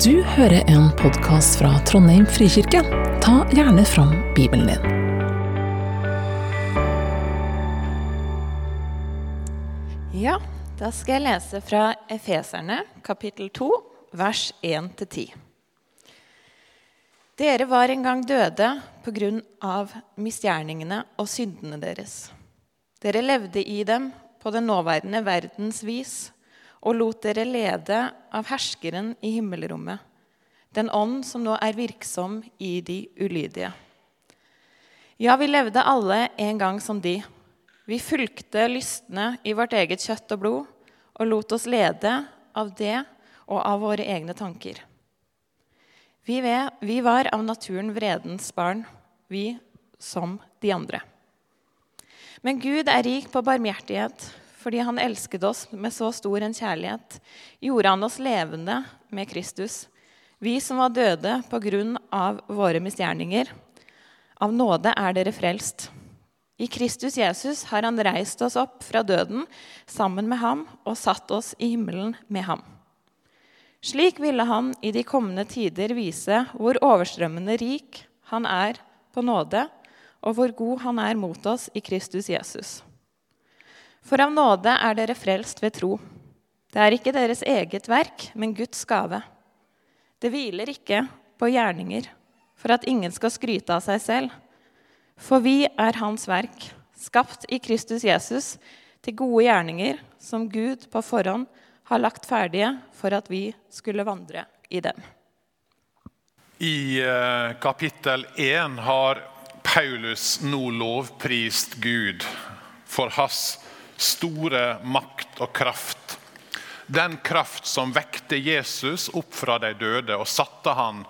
Du hører en podkast fra Trondheim frikirke. Ta gjerne fram Bibelen din. Ja, da skal jeg lese fra Efeserne, kapittel 2, vers 1-10. Dere var en gang døde på grunn av misgjerningene og syndene deres. Dere levde i dem på den nåværende verdens vis og lot dere lede av herskeren i himmelrommet, den ånd som nå er virksom i de ulydige. Ja, vi levde alle en gang som de. Vi fulgte lystne i vårt eget kjøtt og blod og lot oss lede av det og av våre egne tanker. Vi, vi var av naturen vredens barn, vi som de andre. Men Gud er rik på barmhjertighet. Fordi han elsket oss med så stor en kjærlighet, gjorde han oss levende med Kristus. Vi som var døde på grunn av våre misgjerninger. Av nåde er dere frelst. I Kristus Jesus har han reist oss opp fra døden sammen med ham og satt oss i himmelen med ham. Slik ville han i de kommende tider vise hvor overstrømmende rik han er på nåde, og hvor god han er mot oss i Kristus Jesus. For av nåde er dere frelst ved tro. Det er ikke deres eget verk, men Guds gave. Det hviler ikke på gjerninger, for at ingen skal skryte av seg selv. For vi er Hans verk, skapt i Kristus Jesus til gode gjerninger, som Gud på forhånd har lagt ferdige for at vi skulle vandre i dem. I eh, kapittel 1 har Paulus nå lovprist Gud for hans store makt og kraft. Den kraft som vekte Jesus opp fra de døde og satte han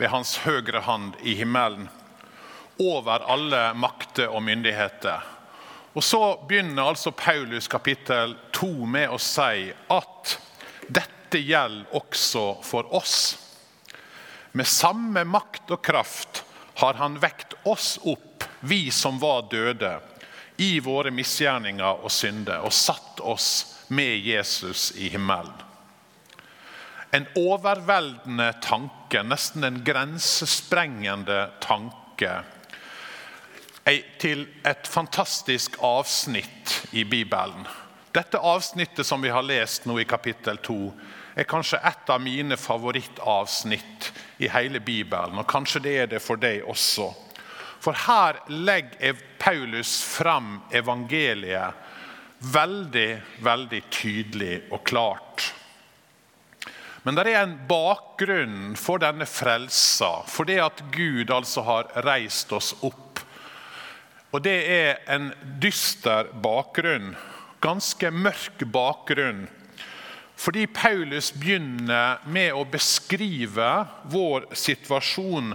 ved hans høyre hand i himmelen over alle makter og myndigheter. Og Så begynner altså Paulus kapittel 2 med å si at dette gjelder også for oss. Med samme makt og kraft har han vekt oss opp, vi som var døde, i våre misgjerninger og synder, og satt oss med Jesus i himmelen. En overveldende tanke, nesten en grensesprengende tanke til et fantastisk avsnitt i Bibelen. Dette avsnittet som vi har lest nå i kapittel 2, er kanskje et av mine favorittavsnitt i hele Bibelen. Og kanskje det er det for deg også. For her legger Paulus fram evangeliet veldig, veldig tydelig og klart. Men det er en bakgrunn for denne frelsa, for det at Gud altså har reist oss opp og det er en dyster bakgrunn, ganske mørk bakgrunn. Fordi Paulus begynner med å beskrive vår situasjon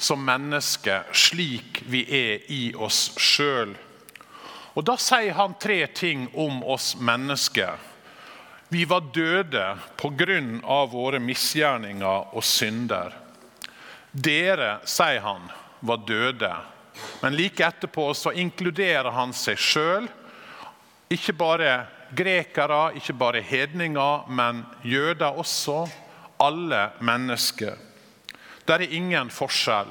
som mennesker slik vi er i oss sjøl. Og Da sier han tre ting om oss mennesker. Vi var døde pga. våre misgjerninger og synder. Dere, sier han, var døde men like etterpå så inkluderer han seg sjøl. Ikke bare grekere, ikke bare hedninger, men jøder også. Alle mennesker. Der er ingen forskjell.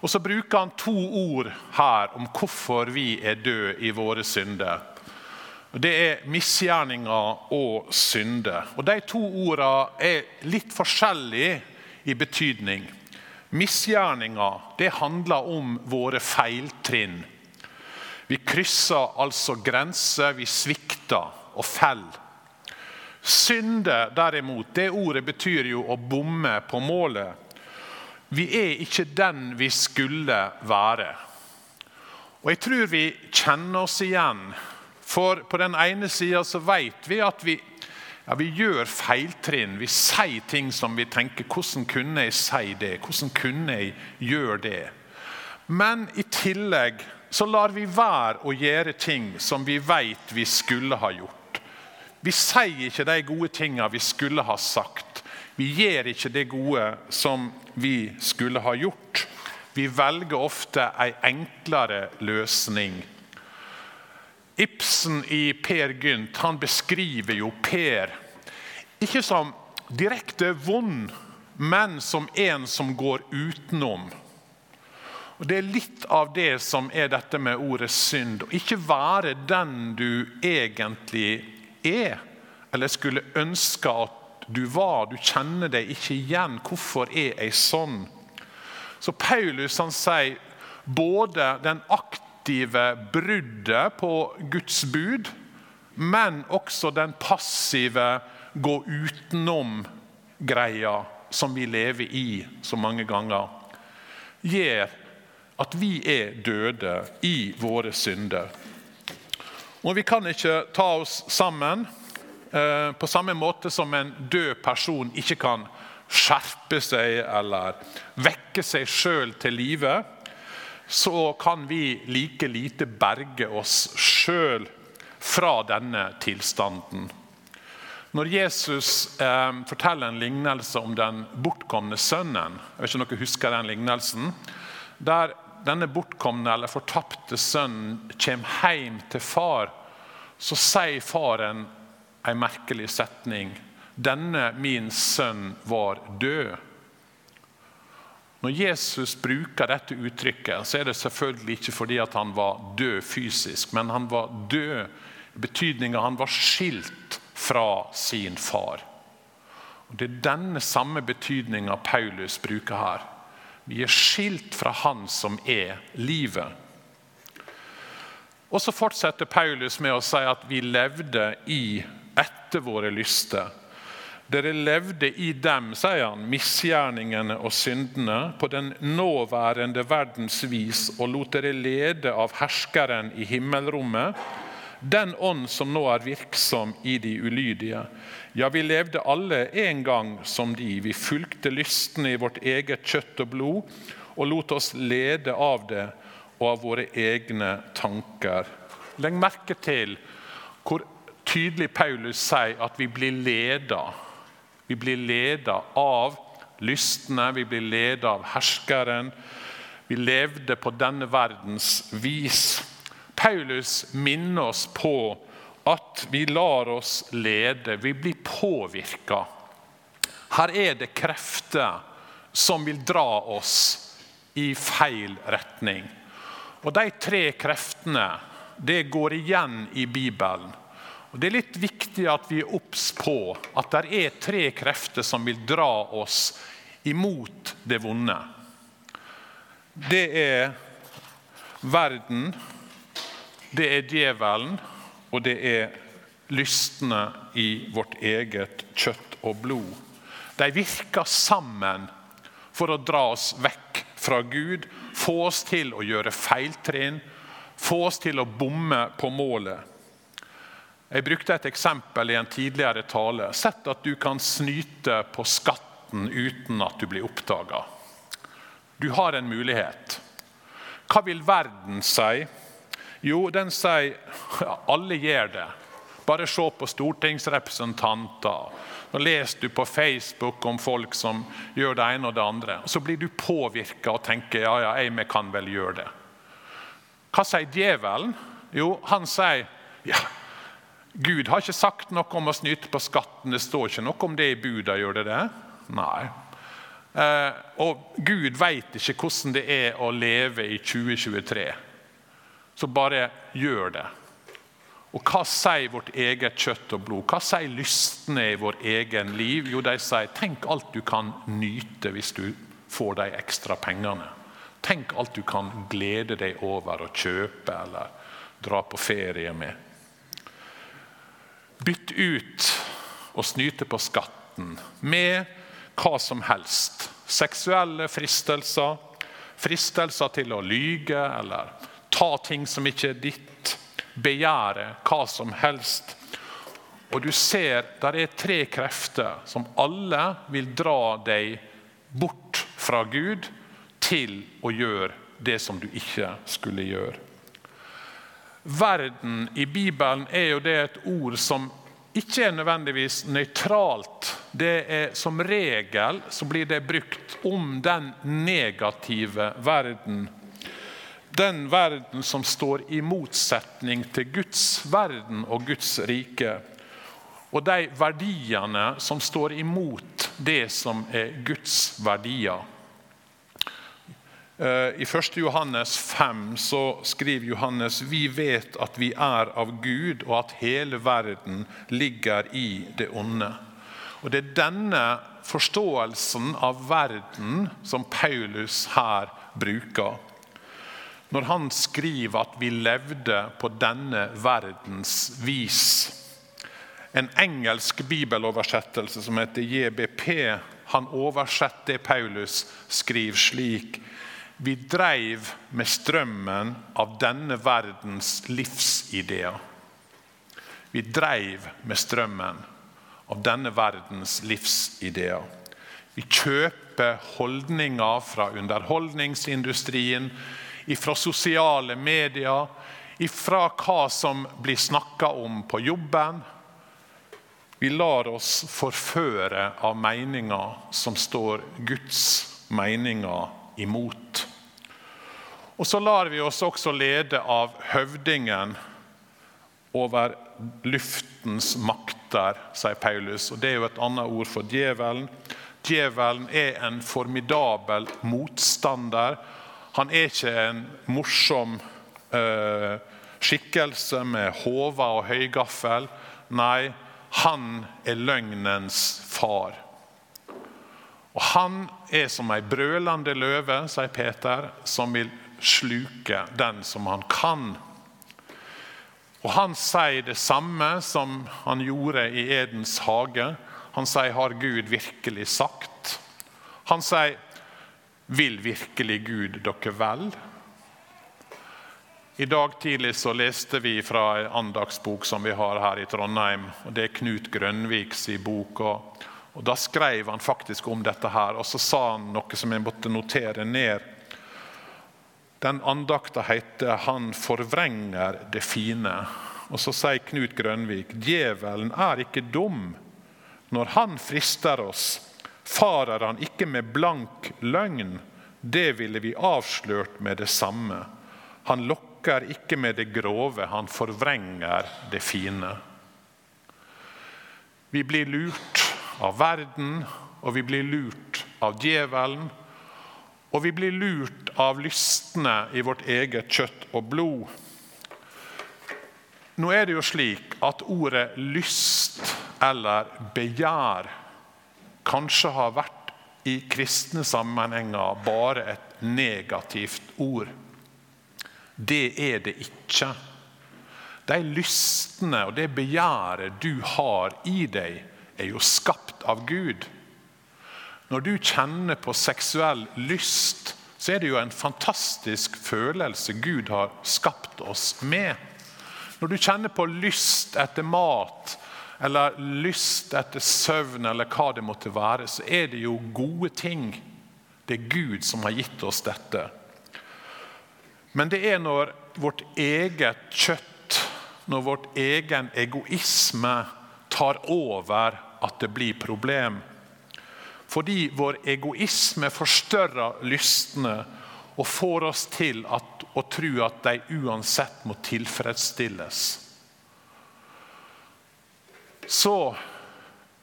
Og Så bruker han to ord her om hvorfor vi er døde i våre synder. Det er misgjerninger og synder. Og De to ordene er litt forskjellige i betydning. Misgjerninger det handler om våre feiltrinn. Vi krysser altså grenser, vi svikter og faller. Synde, derimot, det ordet betyr jo å bomme på målet. Vi er ikke den vi skulle være. Og Jeg tror vi kjenner oss igjen. For på den ene sida vet vi at vi ja, Vi gjør feiltrinn. Vi sier ting som vi tenker 'Hvordan kunne jeg si det? Hvordan kunne jeg gjøre det?' Men i tillegg så lar vi være å gjøre ting som vi vet vi skulle ha gjort. Vi sier ikke de gode tingene vi skulle ha sagt. Vi gjør ikke det gode som vi skulle ha gjort. Vi velger ofte en enklere løsning Ibsen i Per Gynt han beskriver jo Per ikke som direkte vond, men som en som går utenom. Og Det er litt av det som er dette med ordet synd. Å ikke være den du egentlig er, eller skulle ønske at du var. Du kjenner deg ikke igjen. Hvorfor er jeg sånn? Så Paulus han sier både den aktive bruddet på Guds bud, men også den passive gå utenom-greia som vi lever i så mange ganger, gjør at vi er døde i våre synder. Og Vi kan ikke ta oss sammen på samme måte som en død person ikke kan skjerpe seg eller vekke seg sjøl til live. Så kan vi like lite berge oss sjøl fra denne tilstanden. Når Jesus eh, forteller en lignelse om den bortkomne sønnen jeg vet ikke om dere husker den lignelsen, der denne bortkomne eller fortapte sønnen kommer hjem til far, så sier faren en merkelig setning. 'Denne min sønn var død'. Når Jesus bruker dette uttrykket, så er det selvfølgelig ikke fordi han var død fysisk, men han var død i betydninga han var skilt fra sin far. Og Det er denne samme betydninga Paulus bruker her. Vi er skilt fra Han som er livet. Og Så fortsetter Paulus med å si at vi levde i etter våre lyster. Dere levde i dem, sier han, misgjerningene og syndene, på den nåværende verdens vis, og lot dere lede av herskeren i himmelrommet, den ånd som nå er virksom i de ulydige. Ja, vi levde alle en gang som de. Vi fulgte lystne i vårt eget kjøtt og blod og lot oss lede av det og av våre egne tanker. Legg merke til hvor tydelig Paulus sier at vi blir leda. Vi blir leda av lystne, vi blir leda av herskeren. Vi levde på denne verdens vis. Paulus minner oss på at vi lar oss lede, vi blir påvirka. Her er det krefter som vil dra oss i feil retning. Og De tre kreftene det går igjen i Bibelen. Og Det er litt viktig at vi er obs på at det er tre krefter som vil dra oss imot det vonde. Det er verden, det er djevelen, og det er lystne i vårt eget kjøtt og blod. De virker sammen for å dra oss vekk fra Gud, få oss til å gjøre feiltrinn, få oss til å bomme på målet. Jeg brukte et eksempel i en tidligere tale. Sett at du kan snyte på skatten uten at du blir oppdaga. Du har en mulighet. Hva vil verden si? Jo, den sier ja, alle gjør det. Bare se på stortingsrepresentanter. Nå leser du på Facebook om folk som gjør det ene og det andre. Så blir du påvirka og tenker ja, ja, jeg kan vel gjøre det. Hva sier djevelen? Jo, han sier ja, Gud har ikke sagt noe om å snyte på skatten. Det står ikke noe om det i buda. Gjør det det? Nei. Eh, og Gud vet ikke hvordan det er å leve i 2023 så bare gjør det. Og hva sier vårt eget kjøtt og blod? Hva sier lystne i vår egen liv? Jo, de sier tenk alt du kan nyte hvis du får de ekstra pengene. Tenk alt du kan glede deg over å kjøpe eller dra på ferie med. Bytt ut å snyte på skatten med hva som helst. Seksuelle fristelser, fristelser til å lyge eller ta ting som ikke er ditt, begjære hva som helst. Og du ser der er tre krefter som alle vil dra deg bort fra Gud til å gjøre det som du ikke skulle gjøre. Verden i Bibelen er jo det et ord som ikke er nødvendigvis nøytralt. Det er Som regel så blir det brukt om den negative verden den verden som står i motsetning til Guds verden og Guds rike. og de verdiene som står imot det som er Guds verdier. Eh, I 1. Johannes 5 så skriver Johannes vi vet at vi er av Gud, og at hele verden ligger i det onde. Og Det er denne forståelsen av verden som Paulus her bruker. Når han skriver at vi levde på denne verdens vis. En engelsk bibeloversettelse som heter JBP, han oversetter det Paulus skriver slik. Vi dreiv med strømmen av denne verdens livsideer. Vi dreiv med strømmen av denne verdens livsideer. Vi kjøper holdninger fra underholdningsindustrien, fra sosiale medier, fra hva som blir snakka om på jobben. Vi lar oss forføre av meninger som står Guds meninger imot. Og så lar vi oss også lede av høvdingen over luftens makter, sier Paulus. Og Det er jo et annet ord for djevelen. Djevelen er en formidabel motstander. Han er ikke en morsom eh, skikkelse med hover og høygaffel. Nei, han er løgnens far. Og Han er som ei brølende løve, sier Peter, som vil sluke den som han kan. Og Han sier det samme som han gjorde i Edens hage. Han sier 'Har Gud virkelig sagt?' Han sier 'Vil virkelig Gud dere vel?' I dag tidlig så leste vi fra en andagsbok som vi har her i Trondheim. og Det er Knut Grønviks bok. og, og Da skrev han faktisk om dette her, og så sa han noe som jeg måtte notere ned. Den andakta heter 'Han forvrenger det fine'. Og Så sier Knut Grønvik djevelen er ikke dum. Når han frister oss, farer han ikke med blank løgn. Det ville vi avslørt med det samme. Han lokker ikke med det grove, han forvrenger det fine. Vi blir lurt av verden, og vi blir lurt av djevelen. Og vi blir lurt av lystne i vårt eget kjøtt og blod. Nå er det jo slik at ordet lyst eller begjær kanskje har vært i kristne sammenhenger bare et negativt ord. Det er det ikke. De lystne og det begjæret du har i deg, er jo skapt av Gud. Når du kjenner på seksuell lyst, så er det jo en fantastisk følelse Gud har skapt oss med. Når du kjenner på lyst etter mat eller lyst etter søvn eller hva det måtte være, så er det jo gode ting. Det er Gud som har gitt oss dette. Men det er når vårt eget kjøtt, når vårt egen egoisme tar over, at det blir problem. Fordi vår egoisme forstørrer lystne og får oss til at, å tro at de uansett må tilfredsstilles. Så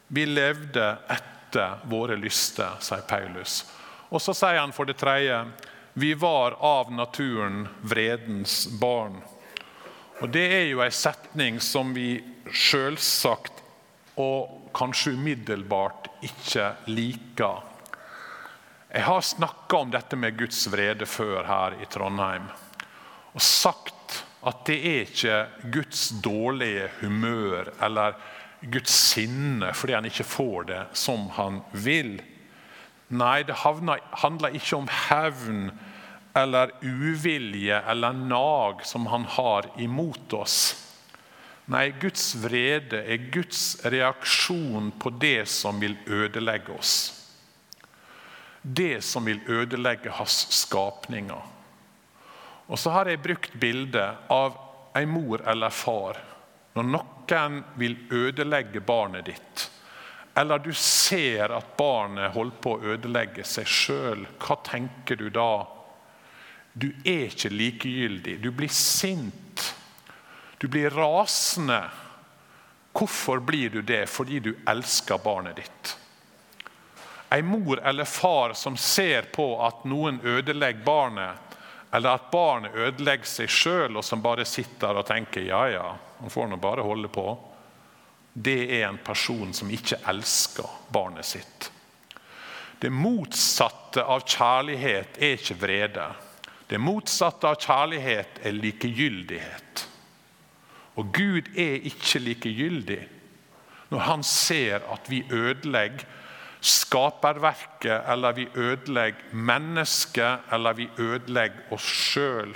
vi levde etter våre lyster, sier Paulus. Og så sier han for det tredje vi var av naturen vredens barn. Og Det er jo en setning som vi selvsagt og kanskje umiddelbart ikke liker. Jeg har snakka om dette med Guds vrede før her i Trondheim. Og sagt at det er ikke Guds dårlige humør eller Guds sinne fordi han ikke får det som han vil. Nei, det handler ikke om hevn eller uvilje eller nag som han har imot oss. Nei, Guds vrede er Guds reaksjon på det som vil ødelegge oss. Det som vil ødelegge hans skapninger. Og så har jeg brukt bildet av en mor eller far. Når noen vil ødelegge barnet ditt, eller du ser at barnet holder på å ødelegge seg sjøl, hva tenker du da? Du er ikke likegyldig. Du blir sint. Du blir rasende. Hvorfor blir du det? Fordi du elsker barnet ditt. En mor eller far som ser på at noen ødelegger barnet, eller at barnet ødelegger seg sjøl, og som bare sitter og tenker ja, ja, han får nå bare holde på, det er en person som ikke elsker barnet sitt. Det motsatte av kjærlighet er ikke vrede. Det motsatte av kjærlighet er likegyldighet. Og Gud er ikke likegyldig når han ser at vi ødelegger skaperverket, eller vi ødelegger mennesket, eller vi ødelegger oss sjøl.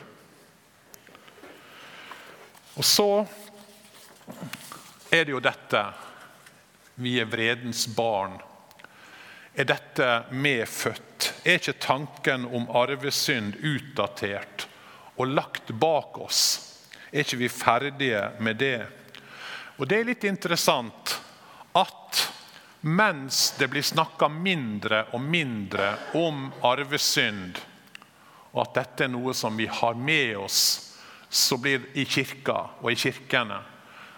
Og så er det jo dette Vi er vredens barn. Er dette medfødt? Er ikke tanken om arvesynd utdatert og lagt bak oss? Er ikke vi ferdige med det? Og Det er litt interessant at mens det blir snakka mindre og mindre om arvesynd, og at dette er noe som vi har med oss så blir i kirka og i kirkene,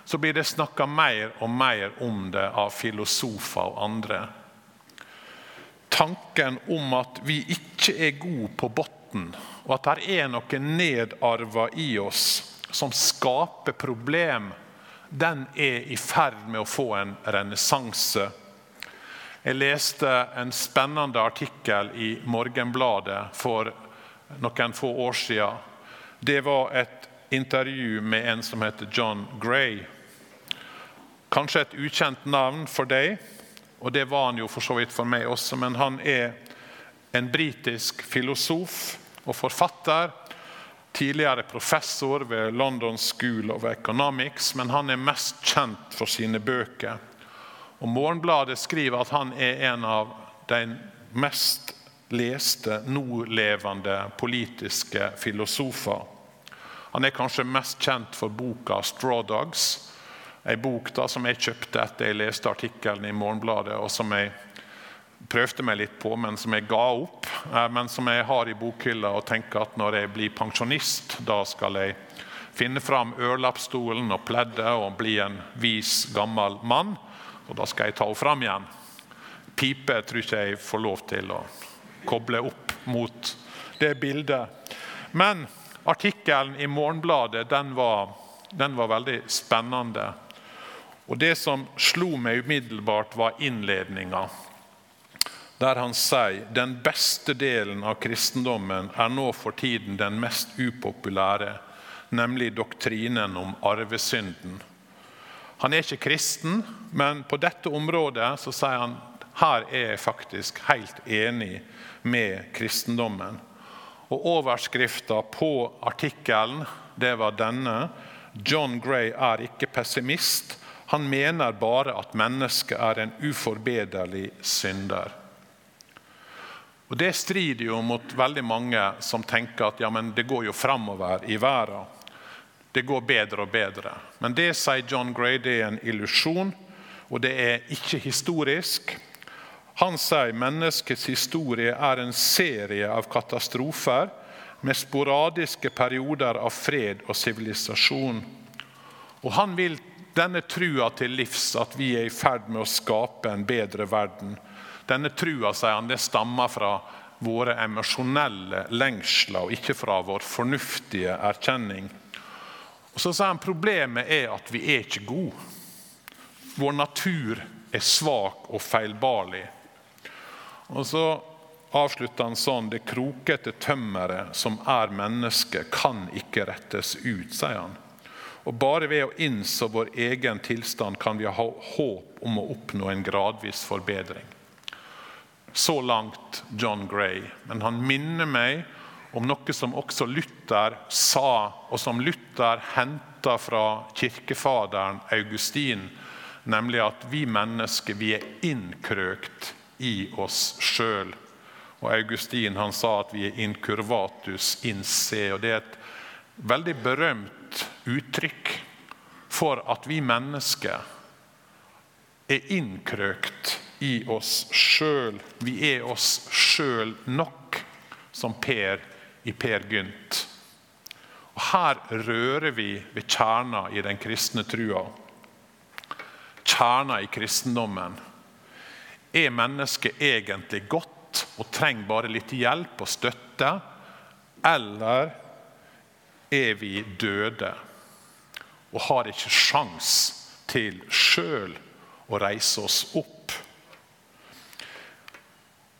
så blir det snakka mer og mer om det av filosofer og andre. Tanken om at vi ikke er gode på bunnen, og at det er noe nedarva i oss som skaper problem, den er i ferd med å få en renessanse. Jeg leste en spennende artikkel i Morgenbladet for noen få år siden. Det var et intervju med en som heter John Gray. Kanskje et ukjent navn for deg, og det var han jo for så vidt for meg også. Men han er en britisk filosof og forfatter. Tidligere professor ved London School of Economics, men han er mest kjent for sine bøker. Og Morgenbladet skriver at han er en av de mest leste nålevende politiske filosofer. Han er kanskje mest kjent for boka 'Straw Dogs'. En bok da som jeg kjøpte etter jeg leste artikkelen i Morgenbladet, og som jeg prøvde meg litt på, men som jeg ga opp. Eh, men som jeg har i bokhylla og tenker at når jeg blir pensjonist, da skal jeg finne fram ørlappstolen og pleddet og bli en vis, gammel mann. Og da skal jeg ta henne fram igjen. Pipe tror ikke jeg får lov til å koble opp mot det bildet. Men artikkelen i Morgenbladet den var, den var veldig spennende. Og Det som slo meg umiddelbart, var innledninga. Der han sier den beste delen av kristendommen er nå for tiden den mest upopulære, nemlig doktrinen om arvesynden. Han er ikke kristen, men på dette området så sier han her er jeg faktisk helt enig med kristendommen. Og Overskrifta på artikkelen det var denne. John Gray er ikke pessimist. Han mener bare at mennesket er en uforbederlig synder. Og Det strider jo mot veldig mange som tenker at ja, men det går jo framover i verden. Det går bedre og bedre. Men det sier John Gray, det er en illusjon, og det er ikke historisk. Han sier menneskets historie er en serie av katastrofer med sporadiske perioder av fred og sivilisasjon. Og han vil denne trua til livs, at vi er i ferd med å skape en bedre verden. Denne trua sier han, det stammer fra våre emosjonelle lengsler, og ikke fra vår fornuftige erkjenning. Og så sier han Problemet er at vi er ikke gode. Vår natur er svak og feilbarlig. Og så avslutter han sånn Det krokete tømmeret som er mennesket, kan ikke rettes ut, sier han. Og Bare ved å innse vår egen tilstand kan vi ha håp om å oppnå en gradvis forbedring. Så langt John Gray. Men han minner meg om noe som også Luther sa, og som Luther henta fra kirkefaderen Augustin, nemlig at vi mennesker vi er innkrøkt i oss sjøl. Og Augustin han sa at vi er incurvatus in se. og Det er et veldig berømt uttrykk for at vi mennesker er innkrøkt i oss sjøl. Vi er oss sjøl nok, som Per i Per Gynt. Og Her rører vi ved kjerna i den kristne trua. kjerna i kristendommen. Er mennesket egentlig godt og trenger bare litt hjelp og støtte? Eller er vi døde og har ikke sjans til sjøl å reise oss opp?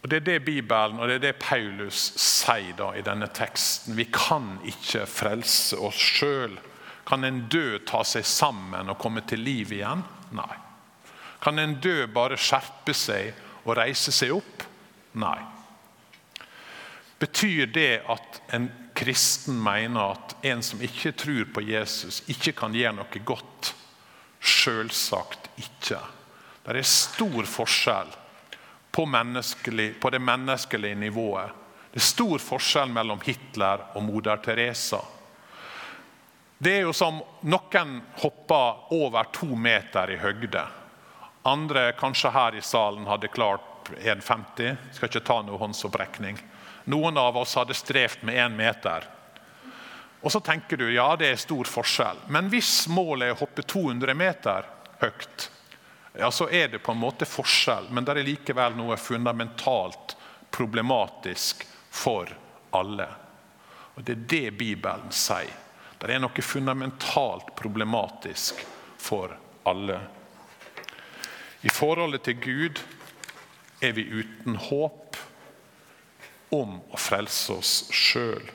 Og Det er det Bibelen og det er det Paulus sier da i denne teksten. Vi kan ikke frelse oss sjøl. Kan en død ta seg sammen og komme til liv igjen? Nei. Kan en død bare skjerpe seg og reise seg opp? Nei. Betyr det at en kristen mener at en som ikke tror på Jesus, ikke kan gjøre noe godt? Selvsagt ikke. Det er stor forskjell på, på, det menneskelige nivået. Det er stor forskjell mellom Hitler og moder Teresa. Det er jo som noen hopper over to meter i høgde. Andre kanskje her i salen hadde klart 1,50. Skal ikke ta noen håndsopprekning. Noen av oss hadde strevd med én meter. Og så tenker du ja, det er stor forskjell. Men hvis målet er å hoppe 200 meter høyt, ja, så er det på en måte forskjell, men det er likevel noe fundamentalt problematisk for alle. Og Det er det Bibelen sier. Det er noe fundamentalt problematisk for alle. I forholdet til Gud er vi uten håp om å frelse oss sjøl.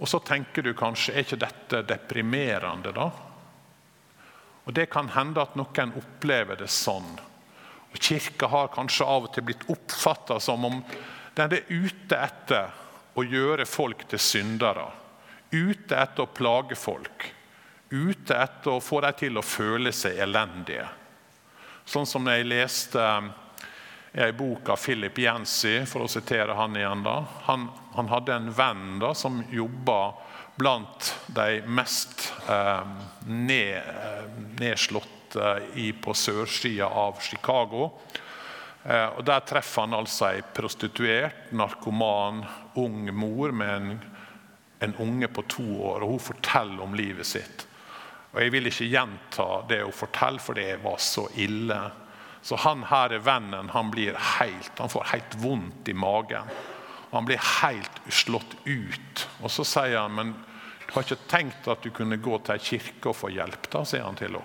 Og så tenker du kanskje er ikke dette deprimerende, da? Og Det kan hende at noen opplever det sånn. Og Kirka har kanskje av og til blitt oppfatta som om den er ute etter å gjøre folk til syndere. Ute etter å plage folk. Ute etter å få dem til å føle seg elendige. Sånn som jeg leste i en bok av Philip Jensi, for å sitere han igjen. da. Han, han hadde en venn da, som jobba blant de mest eh, eh, nedslåtte på sørsida av Chicago. Eh, og Der treffer han altså ei prostituert, narkoman, ung mor med en, en unge på to år. og Hun forteller om livet sitt. Og Jeg vil ikke gjenta det hun forteller, for det var så ille. Så han her er vennen han blir helt, han får helt vondt i magen. Han blir helt slått ut. Og Så sier han men du har ikke tenkt at du kunne gå til ei kirke og få hjelp, da, sier han til henne.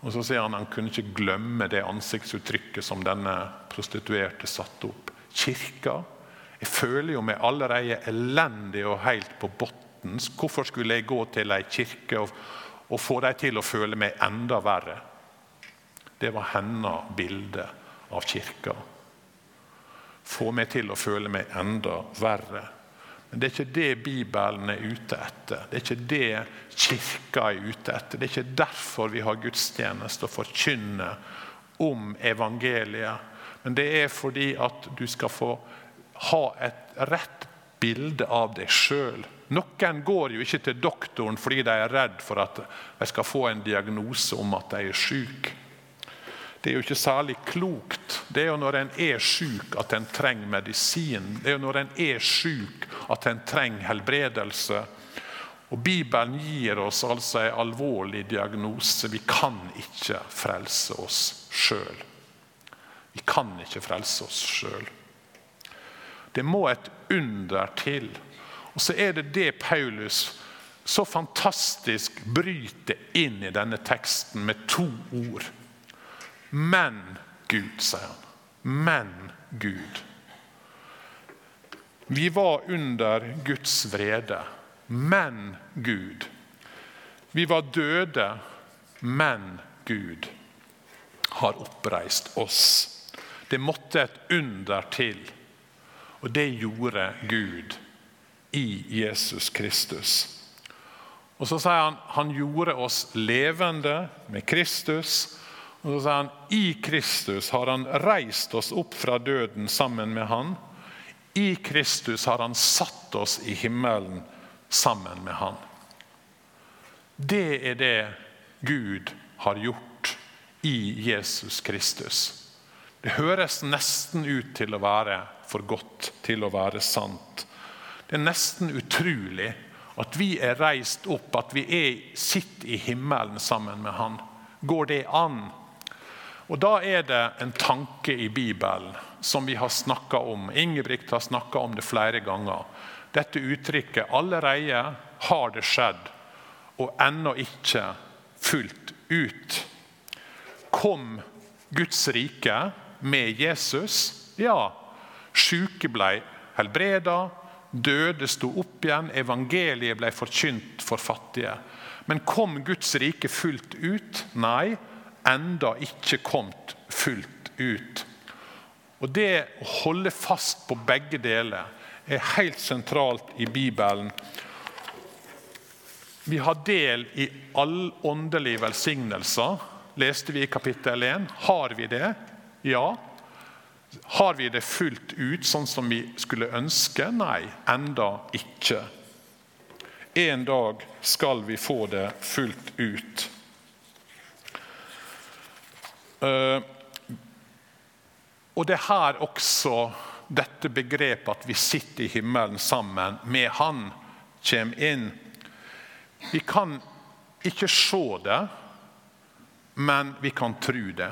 Og Så sier han han kunne ikke glemme det ansiktsuttrykket som denne prostituerte satte opp. Kirka? Jeg føler jo meg allerede elendig og helt på bunnen. Hvorfor skulle jeg gå til ei kirke og, og få dem til å føle meg enda verre? Det var hennes bilde av kirka få meg til å føle meg enda verre. Men det er ikke det Bibelen er ute etter. Det er ikke det Kirka er ute etter. Det er ikke derfor vi har gudstjeneste og forkynner om evangeliet. Men det er fordi at du skal få ha et rett bilde av deg sjøl. Noen går jo ikke til doktoren fordi de er redd for at de skal få en diagnose om at de er syke. Det er jo ikke særlig klokt. Det er jo når en er syk at en trenger medisin. Det er jo når en er syk at en trenger helbredelse. Og Bibelen gir oss altså en alvorlig diagnose. Vi kan ikke frelse oss sjøl. Vi kan ikke frelse oss sjøl. Det må et under til. Og så er det det Paulus så fantastisk bryter inn i denne teksten med to ord. Men Gud, sier han. Men Gud. Vi var under Guds vrede, men Gud. Vi var døde, men Gud har oppreist oss. Det måtte et under til, og det gjorde Gud i Jesus Kristus. Og Så sier han han gjorde oss levende med Kristus og så sier han, I Kristus har han reist oss opp fra døden sammen med han. I Kristus har han satt oss i himmelen sammen med han. Det er det Gud har gjort i Jesus Kristus. Det høres nesten ut til å være for godt til å være sant. Det er nesten utrolig at vi er reist opp, at vi er, sitter i himmelen sammen med Han. Går det an? Og Da er det en tanke i Bibelen som vi har snakka om. Ingebrigt har snakka om det flere ganger. Dette uttrykket 'allerede har det skjedd', og ennå ikke fullt ut. Kom Guds rike med Jesus? Ja. Sjuke ble helbreda, døde sto opp igjen, evangeliet ble forkynt for fattige. Men kom Guds rike fullt ut? Nei, enda ikke kommet fullt ut. Og Det å holde fast på begge deler er helt sentralt i Bibelen. Vi har del i all åndelige velsignelser, leste vi i kapittel 1. Har vi det? Ja. Har vi det fullt ut sånn som vi skulle ønske? Nei, enda ikke. En dag skal vi få det fullt ut. Uh, og det er her også dette begrepet at vi sitter i himmelen sammen med Han, kommer inn. Vi kan ikke se det, men vi kan tro det.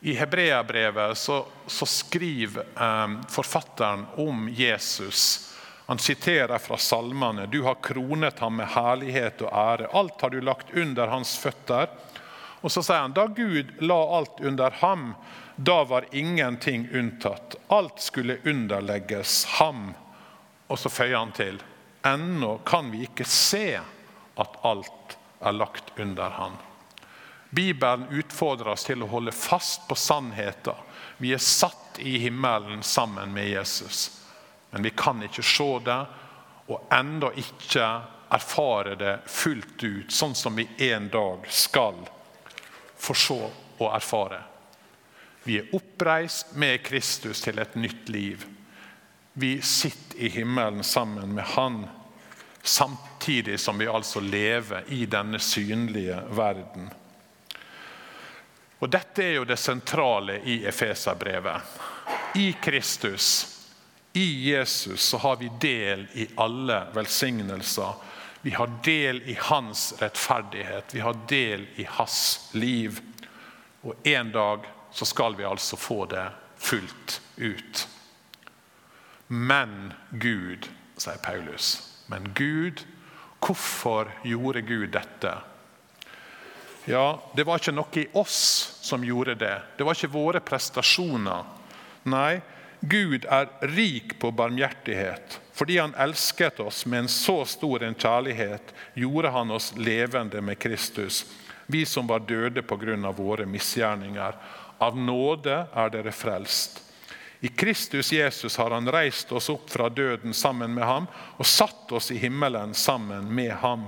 I Hebreabrevet så, så skriver eh, forfatteren om Jesus. Han siterer fra salmene. Du har kronet ham med herlighet og ære. Alt har du lagt under hans føtter. Og så sier han da Gud la alt under ham, da var ingenting unntatt. Alt skulle underlegges ham. Og så føyer han til ennå kan vi ikke se at alt er lagt under ham. Bibelen utfordrer oss til å holde fast på sannheten. Vi er satt i himmelen sammen med Jesus. Men vi kan ikke se det, og ennå ikke erfare det fullt ut, sånn som vi en dag skal få så å erfare. Vi er oppreist med Kristus til et nytt liv. Vi sitter i himmelen sammen med Han, samtidig som vi altså lever i denne synlige verden. Og Dette er jo det sentrale i Efeserbrevet. I Kristus, i Jesus, så har vi del i alle velsignelser. Vi har del i hans rettferdighet, vi har del i hans liv. Og en dag så skal vi altså få det fullt ut. Men Gud, sier Paulus. Men Gud, hvorfor gjorde Gud dette? Ja, Det var ikke noe i oss som gjorde det. Det var ikke våre prestasjoner. Nei, Gud er rik på barmhjertighet. Fordi han elsket oss med en så stor en kjærlighet, gjorde han oss levende med Kristus. Vi som var døde pga. våre misgjerninger. Av nåde er dere frelst. I Kristus Jesus har han reist oss opp fra døden sammen med ham og satt oss i himmelen sammen med ham.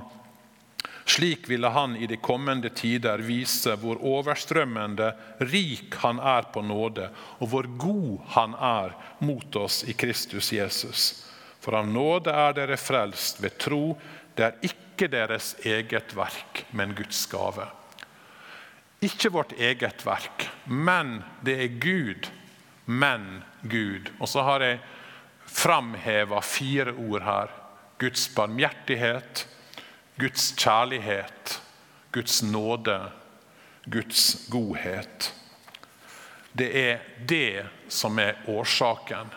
Slik ville han i de kommende tider vise hvor overstrømmende rik han er på nåde, og hvor god han er mot oss i Kristus Jesus. For av nåde er dere frelst ved tro. Det er ikke deres eget verk, men Guds gave. Ikke vårt eget verk, men det er Gud. Men Gud. Og så har jeg framheva fire ord her. Guds barmhjertighet, Guds kjærlighet, Guds nåde, Guds godhet. Det er det som er årsaken.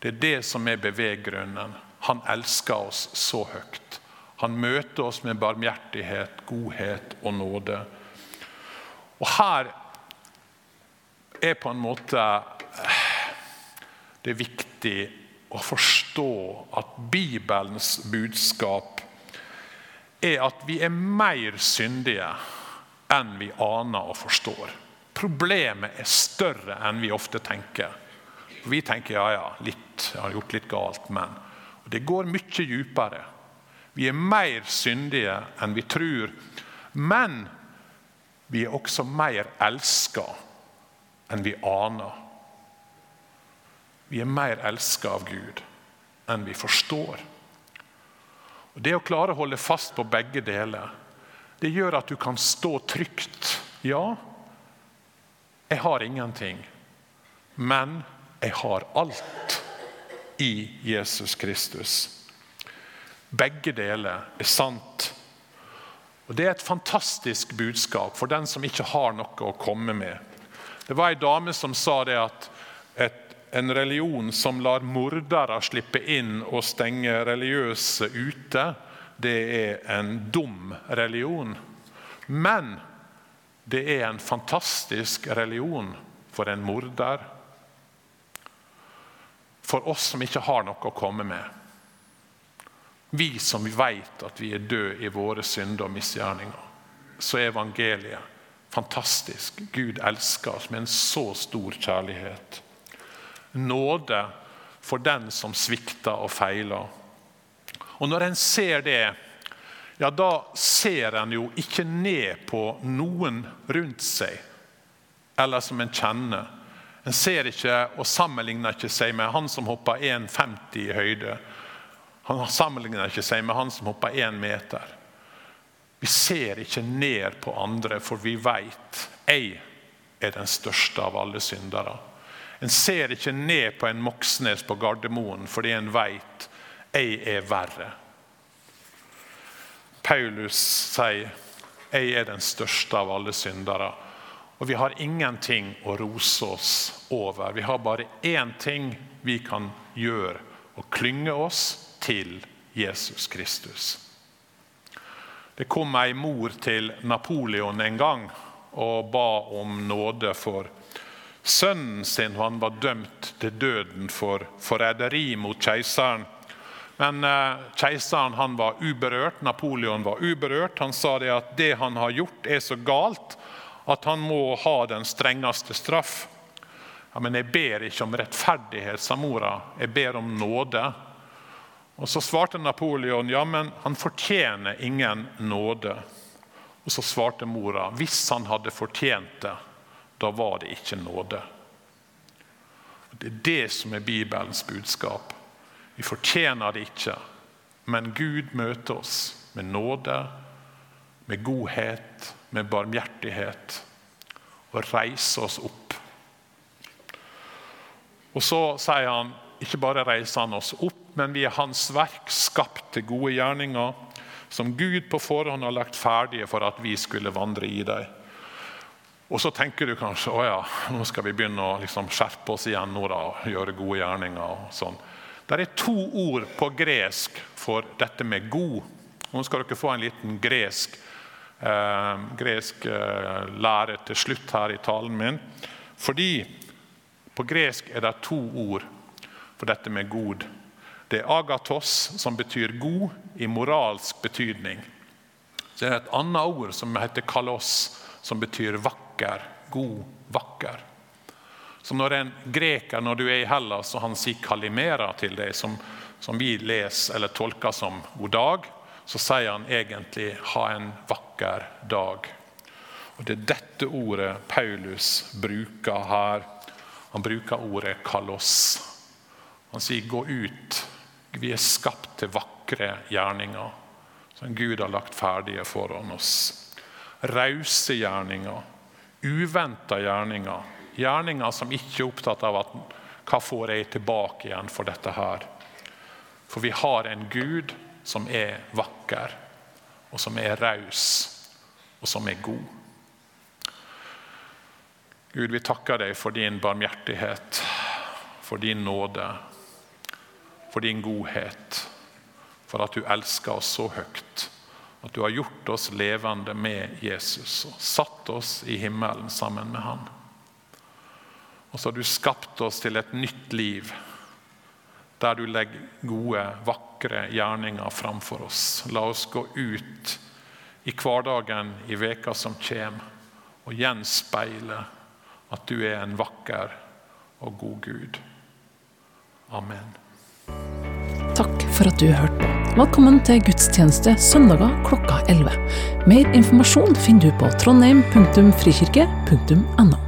Det er det som er beveggrunnen. Han elsker oss så høyt. Han møter oss med barmhjertighet, godhet og nåde. Og her er på en måte eh, det er viktig å forstå at Bibelens budskap er at vi er mer syndige enn vi aner og forstår. Problemet er større enn vi ofte tenker. Vi tenker ja, ja, litt, jeg har gjort litt galt, men og Det går mye dypere. Vi er mer syndige enn vi tror. Men vi er også mer elska enn vi aner. Vi er mer elska av Gud enn vi forstår. Og Det å klare å holde fast på begge deler, det gjør at du kan stå trygt. Ja, jeg har ingenting, men jeg har alt i Jesus Kristus. Begge deler er sant og Det er et fantastisk budskap for den som ikke har noe å komme med. Det var ei dame som sa det at et, en religion som lar mordere slippe inn og stenge religiøse ute, det er en dum religion. Men det er en fantastisk religion for en morder. For oss som ikke har noe å komme med. Vi som vet at vi er døde i våre synder og misgjerninger. Så er evangeliet fantastisk. Gud elsker oss med en så stor kjærlighet. Nåde for den som svikter og feiler. Og Når en ser det, ja, da ser en jo ikke ned på noen rundt seg, eller som en kjenner. En ser ikke og sammenligner ikke seg med han som hopper 1,50 i høyde. Han sammenligner ikke seg med han som hopper 1 meter. Vi ser ikke ned på andre, for vi vet jeg er den største av alle syndere. En ser ikke ned på en Moxnes på Gardermoen fordi en vet jeg er verre. Paulus sier jeg er den største av alle syndere. Og vi har ingenting å rose oss over. Vi har bare én ting vi kan gjøre, å klynge oss til Jesus Kristus. Det kom ei mor til Napoleon en gang og ba om nåde for sønnen sin. Han var dømt til døden for forræderi mot keiseren. Men eh, keiseren var uberørt, Napoleon var uberørt. Han sa det at det han har gjort, er så galt at han må ha den strengeste straff. Ja, Men jeg ber ikke om rettferdighet, sa mora. Jeg ber om nåde. Og Så svarte Napoleon ja, men han fortjener ingen nåde. Og Så svarte mora hvis han hadde fortjent det, da var det ikke nåde. Det er det som er Bibelens budskap. Vi fortjener det ikke, men Gud møter oss med nåde, med godhet, med barmhjertighet og reise oss opp. Og Så sier han ikke bare reiser han oss opp, men vi er hans verk, skapt til gode gjerninger, som Gud på forhånd har lagt ferdige for at vi skulle vandre i dem. Og så tenker du kanskje å ja, nå skal vi begynne å liksom skjerpe oss igjen nå da, og gjøre gode gjerninger. og sånn. Det er to ord på gresk for dette med god. Nå skal dere få en liten gresk, gresk eh, lære til slutt her i talen min. Fordi på gresk er det to ord for dette med god. Det er agatos, som betyr god i moralsk betydning. Så det er et annet ord som heter kalos, som betyr vakker. God, vakker. Så når en greker, når du er i Hellas og han sier 'kalimera' til deg, som, som vi leser eller tolker som 'god dag', så sier han egentlig 'ha en vakker dag'. Og Det er dette ordet Paulus bruker her. Han bruker ordet 'kalos'. Han sier 'gå ut'. Vi er skapt til vakre gjerninger som Gud har lagt ferdige foran oss. Rause gjerninger, uventa gjerninger. Gjerninger som ikke er opptatt av at hva får jeg tilbake igjen for dette her. For vi har en Gud som er vakker, og som er raus, og som er god. Gud, vi takker deg for din barmhjertighet, for din nåde for din godhet, for at du elsker oss så høyt. At du har gjort oss levende med Jesus og satt oss i himmelen sammen med han. Og så har du skapt oss til et nytt liv, der du legger gode, vakre gjerninger framfor oss. La oss gå ut i hverdagen i veka som kommer, og gjenspeile at du er en vakker og god Gud. Amen. Takk for at du hørte på. Velkommen til gudstjeneste søndager klokka 11. Mer informasjon finner du på trondheim.frikirke.no.